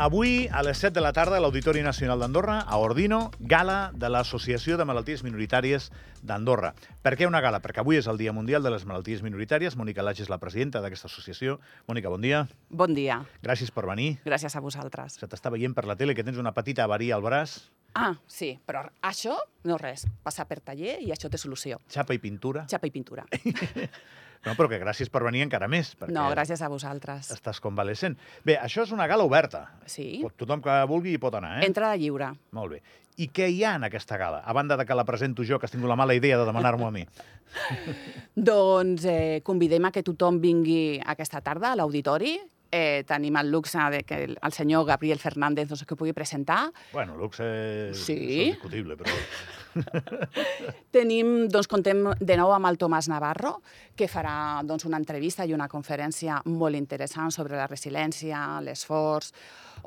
Avui, a les 7 de la tarda, a l'Auditori Nacional d'Andorra, a Ordino, gala de l'Associació de Malalties Minoritàries d'Andorra. Per què una gala? Perquè avui és el Dia Mundial de les Malalties Minoritàries. Mònica Laig és la presidenta d'aquesta associació. Mònica, bon dia. Bon dia. Gràcies per venir. Gràcies a vosaltres. Se t'està veient per la tele que tens una petita avaria al braç. Ah, sí, però això no res. Passar per taller i això té solució. Xapa i pintura. Xapa i pintura. No, però que gràcies per venir encara més. Perquè No, gràcies a vosaltres. Estàs convalescent. Bé, això és una gala oberta. Sí. Pot- Tothom que vulgui hi pot anar, eh? Entrada lliure. Molt bé. I què hi ha en aquesta gala? A banda de que la presento jo, que has tingut la mala idea de demanar-m'ho a mi. Doncs eh, convidem a que tothom vingui aquesta tarda a l'auditori. Eh, tenim el luxe de que el, el senyor Gabriel Fernández doncs, que pugui presentar. Bueno, luxe Sí. és discutible, però... Tenim, doncs, contem de nou amb el Tomàs Navarro, que farà doncs, una entrevista i una conferència molt interessant sobre la resiliència, l'esforç,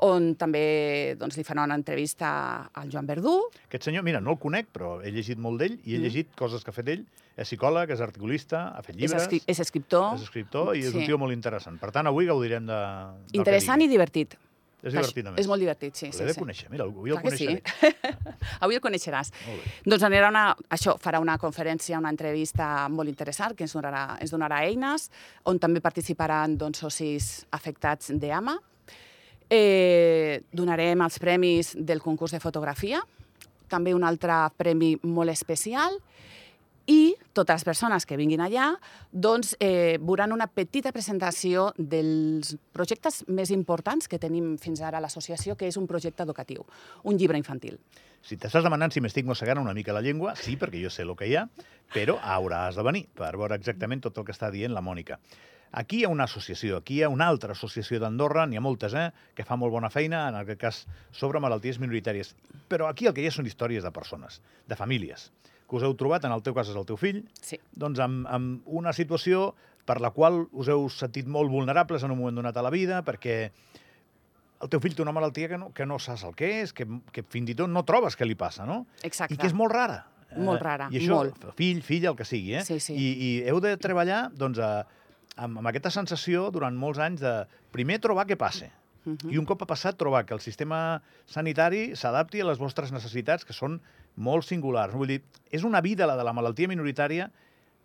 on també doncs, li farà una entrevista al Joan Verdú. Aquest senyor, mira, no el conec, però he llegit molt d'ell i he Mm. llegit coses que ha fet ell. És psicòleg, és articulista, ha fet llibres, És, escri és escriptor. és escriptor i és un Sí. tio molt interessant. Per tant, avui gaudirem de... Interessant i divertit. És divertit, a més. És molt divertit, sí. L'he sí, de conèixer, mira, avui el que sí. coneixeré. Avui el coneixeràs. Doncs anirà una, això, farà una conferència, una entrevista molt interessant que ens donarà, ens donarà eines, on també participaran doncs, socis afectats d'AMA. Eh, donarem els premis del concurs de fotografia, també un altre premi molt especial, i totes les persones que vinguin allà doncs, eh, veuran una petita presentació dels projectes més importants que tenim fins ara a l'associació, que és un projecte educatiu, un llibre infantil. Si t'estàs demanant si m'estic mossegant una mica la llengua, sí, perquè jo sé el que hi ha, però hauràs de venir per veure exactament tot el que està dient la Mònica. Aquí hi ha una associació, aquí hi ha una altra associació d'Andorra, n'hi ha moltes, eh, que fa molt bona feina, en aquest cas sobre malalties minoritàries. Però aquí el que hi ha són històries de persones, de famílies, que us heu trobat, en el teu cas és el teu fill, Sí. doncs amb, amb una situació per la qual us heu sentit molt vulnerables en un moment donat a la vida, perquè el teu fill té una malaltia que no, que no saps el que és, que, que fins i tot no trobes què li passa, no? Exacte. I que és molt rara. Molt Eh, rara, I això, molt. fill, filla, el que sigui, eh? Sí, sí. I, I heu de treballar, doncs, a, amb, amb aquesta sensació durant molts anys de primer trobar què passa. Mhm. I un cop ha passat, trobar que el sistema sanitari s'adapti a les vostres necessitats, que són molt singulars. Vull dir, és una vida, la de la malaltia minoritària,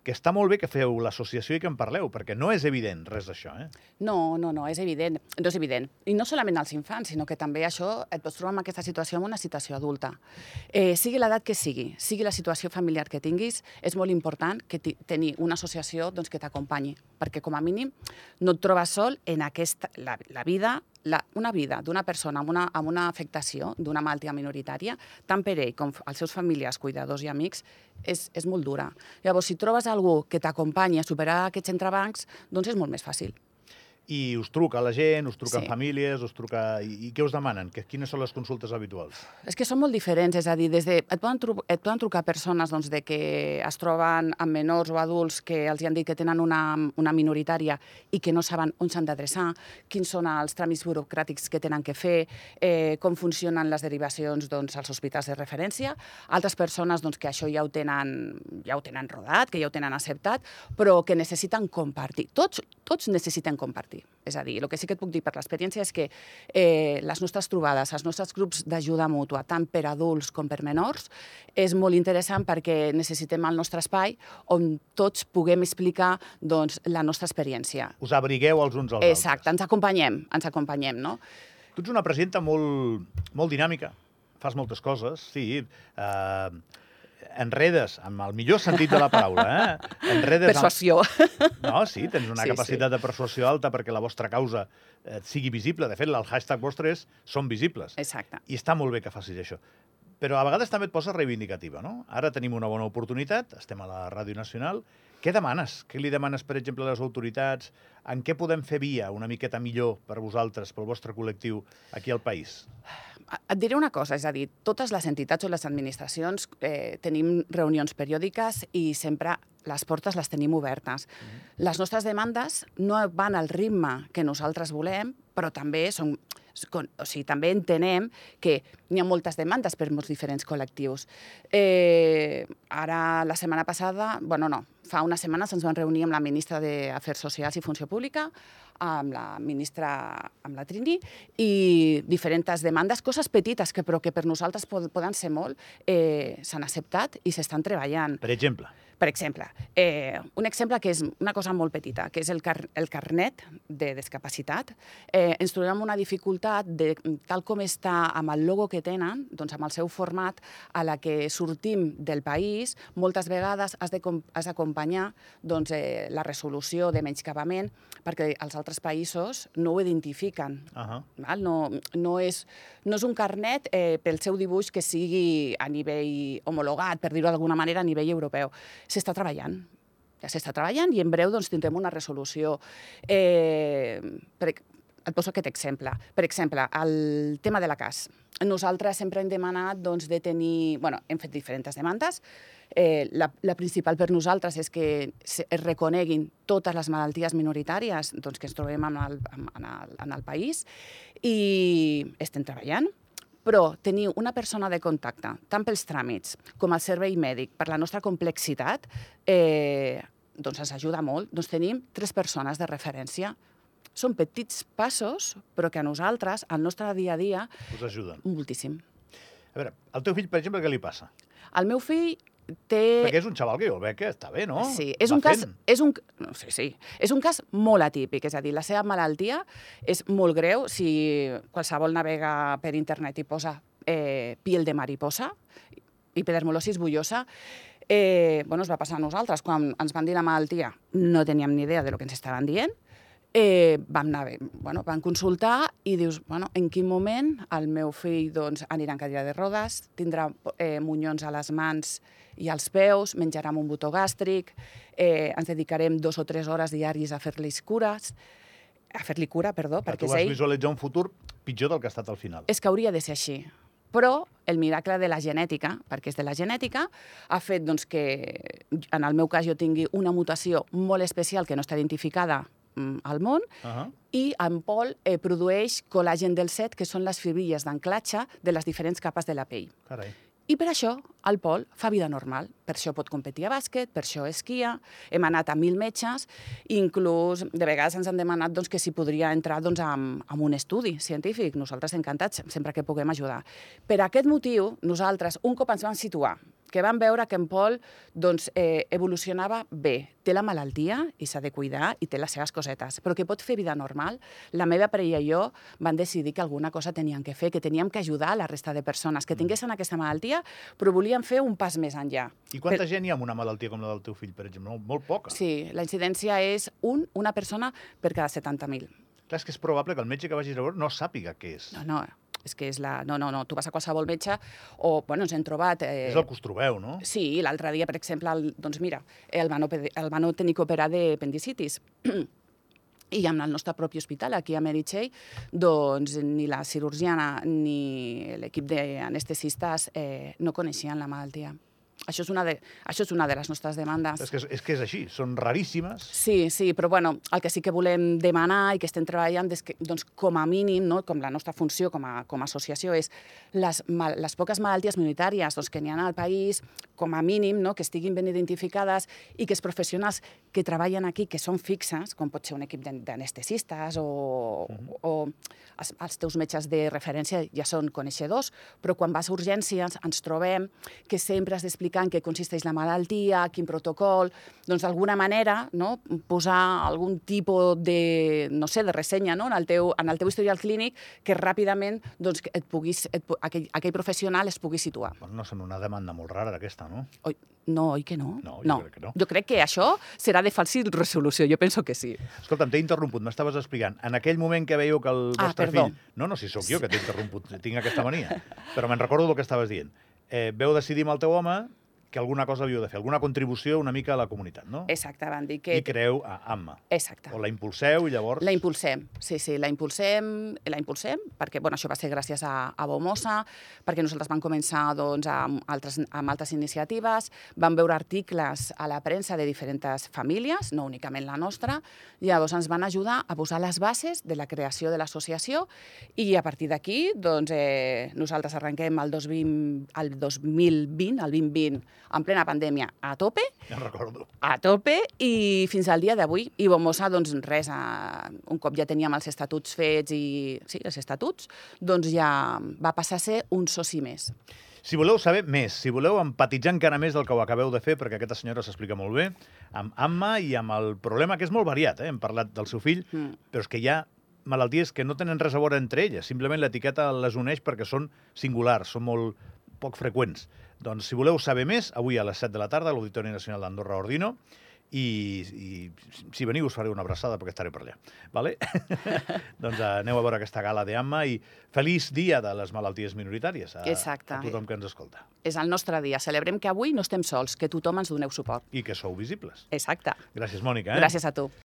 que està molt bé que feu l'associació i que en parleu, perquè no és evident res d'això, eh? No, no, no, és evident. No és evident. I no solament als infants, sinó que també això et pots trobar en aquesta situació en una situació adulta. Eh, sigui l'edat que sigui, sigui la situació familiar que tinguis, és molt important que tenir una associació doncs, que t'acompanyi, perquè com a mínim no et trobes sol en aquesta, la, la vida la, una vida d'una persona amb una, amb una afectació d'una malaltia minoritària, tant per ell com els seus famílies, cuidadors i amics, és, és molt dura. Llavors, si trobes algú que t'acompanyi a superar aquests entrebancs, doncs és molt més fàcil. I us truca la gent, us truquen Sí. famílies, us truca... I, I què us demanen? Que, quines són les consultes habituals? És que són molt diferents, és a dir, des de, et, poden tru, et poden trucar persones doncs, de que es troben amb menors o adults que els han dit que tenen una, una minoritària i que no saben on s'han d'adreçar, quins són els tràmits burocràtics que tenen que fer, eh, com funcionen les derivacions doncs, als hospitals de referència. Altres persones doncs, que això ja ho, tenen, ja ho tenen rodat, que ja ho tenen acceptat, però que necessiten compartir. Tots, tots necessiten compartir. És a dir, el que sí que et puc dir per l'experiència és que eh, les nostres trobades, els nostres grups d'ajuda mútua, tant per adults com per menors, és molt interessant perquè necessitem el nostre espai on tots puguem explicar doncs, la nostra experiència. Us abrigueu els uns als Exacte, ens acompanyem, ens acompanyem, no? altres. Tu ets una presidenta molt, molt dinàmica, fas moltes coses, sí. Eh, enredes, amb el millor sentit de la paraula, eh? Enredes amb- Persuasió. No, sí, tens una Sí, capacitat de persuasió alta perquè la vostra causa eh, sigui visible. De fet, el hashtag vostre és Som visibles. Exacte. I està molt bé que facis això. Però a vegades també et posa reivindicativa, no? Ara tenim una bona oportunitat, estem a la Ràdio Nacional. Què demanes? Què li demanes, per exemple, a les autoritats? En què podem fer via una miqueta millor per vosaltres, pel vostre col·lectiu, aquí al país? Et diré una cosa, és a dir, totes les entitats o les administracions eh, tenim reunions periòdiques i sempre les portes les tenim obertes. Les nostres demandes no van al ritme que nosaltres volem, però també són, o sigui, també entenem que n'hi ha moltes demandes per molts diferents col·lectius. Eh, ara, la setmana passada, bueno, no, fa unes setmanes ens vam reunir amb la ministra d'Afers Socials i Funció Pública, amb la ministra, amb la Trini, i diferents demandes, coses petites que, però que per nosaltres poden ser molt, eh, s'han acceptat i s'estan treballant. Per exemple? Per exemple, eh, un exemple que és una cosa molt petita, que és el, car el carnet de discapacitat. Eh, ens trobem una dificultat de, tal com està amb el logo que tenen, doncs amb el seu format, a la que sortim del país, moltes vegades has d'acompanyar doncs, eh, la resolució de menyscapament perquè els altres països no ho identifiquen. Uh -huh. val? No, no, és, no és un carnet eh, pel seu dibuix que sigui a nivell homologat, per dir-ho d'alguna manera, a nivell europeu s'està treballant ja s'està treballant i en breu doncs, tindrem una resolució. Eh, per, et poso aquest exemple. Per exemple, el tema de la CAS. Nosaltres sempre hem demanat doncs, de tenir... bueno, hem fet diferents demandes. Eh, la, la principal per nosaltres és que es reconeguin totes les malalties minoritàries doncs, que ens trobem en el, en el, en el país i estem treballant però tenir una persona de contacte, tant pels tràmits com el servei mèdic, per la nostra complexitat, eh, doncs ens ajuda molt. Doncs tenim tres persones de referència. Són petits passos, però que a nosaltres, al nostre dia a dia... Us ajuden. Moltíssim. A veure, al teu fill, per exemple, què li passa? Al meu fill té... Perquè és un xaval que jo veig que està bé, no? Sí, és Va un fent. cas... És un, no, sí, sí. És un cas molt atípic, és a dir, la seva malaltia és molt greu. Si qualsevol navega per internet i posa eh, piel de mariposa, epidermolosis bullosa, eh, bueno, es va passar a nosaltres. Quan ens van dir la malaltia, no teníem ni idea de lo que ens estaven dient, eh, vam, anar, bueno, vam consultar i dius, bueno, en quin moment el meu fill doncs, anirà en cadira de rodes, tindrà eh, munyons a les mans i als peus, menjarà amb un botó gàstric, eh, ens dedicarem dos o tres hores diàries a fer-li cures, a fer-li cura, perdó, que perquè tu vas ell... visualitzar un futur pitjor del que ha estat al final. És que hauria de ser així. Però el miracle de la genètica, perquè és de la genètica, ha fet doncs, que en el meu cas jo tingui una mutació molt especial que no està identificada al món, uh -huh. i en Pol eh, produeix col·làgen del set, que són les fibrilles d'anclatge de les diferents capes de la pell. Carai. I per això el Pol fa vida normal. Per això pot competir a bàsquet, per això esquia, hem anat a mil metges, inclús de vegades ens han demanat doncs, que si podria entrar doncs, amb, amb un estudi científic. Nosaltres encantats, sempre que puguem ajudar. Per aquest motiu, nosaltres, un cop ens vam situar que van veure que en Pol doncs, eh, evolucionava bé. Té la malaltia i s'ha de cuidar i té les seves cosetes, però que pot fer vida normal. La meva parella i jo van decidir que alguna cosa teníem que fer, que teníem que ajudar a la resta de persones que mm. tinguessin aquesta malaltia, però volíem fer un pas més enllà. I quanta per... gent hi ha amb una malaltia com la del teu fill, per exemple? Molt, molt poca. Sí, la incidència és un, una persona per cada 70.000. Clar, és que és probable que el metge que vagis a veure no sàpiga què és. No, no, és que és la... No, no, no, tu vas a qualsevol metge o, bueno, ens hem trobat... Eh... És el que us trobeu, no? Sí, l'altre dia, per exemple, el, doncs mira, el van, el van tenir que operar d'apendicitis. I amb el nostre propi hospital, aquí a Meritxell, doncs ni la cirurgiana ni l'equip d'anestesistes eh, no coneixien la malaltia. Això és, una de, això és una de les nostres demandes. És que és, és que és així, són raríssimes. Sí, sí, però bueno, el que sí que volem demanar i que estem treballant és que, doncs, com a mínim, no, com la nostra funció com a, com a associació és les, mal, les poques malalties minoritàries doncs, que n'hi ha al país, com a mínim, no, que estiguin ben identificades i que els professionals que treballen aquí, que són fixes, com pot ser un equip d'anestesistes o, uh -huh. o els, els teus metges de referència ja són coneixedors, però quan vas a urgències ens trobem que sempre has d'explicar explicar en què consisteix la malaltia, quin protocol, doncs d'alguna manera no, posar algun tipus de, no sé, de ressenya no, en, el teu, en el teu historial clínic que ràpidament doncs, et puguis, et, aquell, aquell professional es pugui situar. Bueno, no sembla una demanda molt rara aquesta, no? Oi, no, oi que no? No, jo no. crec que no. Jo crec que això serà de falsi resolució, jo penso que sí. Escolta'm, t'he interromput, m'estaves explicant. En aquell moment que veieu que el ah, vostre perdó. fill... No, no, si sóc jo que t'he interromput, tinc aquesta mania. Però me'n recordo del que estaves dient. Eh, veu decidir amb el teu home que alguna cosa havíeu de fer, alguna contribució una mica a la comunitat, no? Exacte, van dir que... I creeu a AMMA. Exacte. O la impulseu i llavors... La impulsem, sí, sí, la impulsem, la impulsem perquè bueno, això va ser gràcies a, a Bomosa, perquè nosaltres vam començar doncs, amb, altres, amb altres iniciatives, vam veure articles a la premsa de diferents famílies, no únicament la nostra, i llavors ens van ajudar a posar les bases de la creació de l'associació i a partir d'aquí doncs, eh, nosaltres arrenquem el, 2020, el 2020, el 2020, en plena pandèmia, a tope, Ja recordo. a tope i fins al dia d'avui. I Bomosa, doncs res, a, un cop ja teníem els estatuts fets i... Sí, els estatuts, doncs ja va passar a ser un soci més. Si voleu saber més, si voleu empatitzar encara més del que ho acabeu de fer, perquè aquesta senyora s'explica molt bé, amb Amma i amb el problema, que és molt variat, eh? hem parlat del seu fill, Mm. però és que hi ha malalties que no tenen res a veure entre elles, simplement l'etiqueta les uneix perquè són singulars, són molt poc freqüents. Doncs si voleu saber més, avui a les 7 de la tarda a l'Auditori Nacional d'Andorra Ordino, i, i si veniu us faré una abraçada perquè estaré per allà. Vale? doncs aneu a veure aquesta gala d'AMMA i feliç dia de les malalties minoritàries a, Exacte. a tothom que ens escolta. És el nostre dia. Celebrem que avui no estem sols, que tothom ens doneu suport. I que sou visibles. Exacte. Gràcies, Mònica. Eh? Gràcies a tu.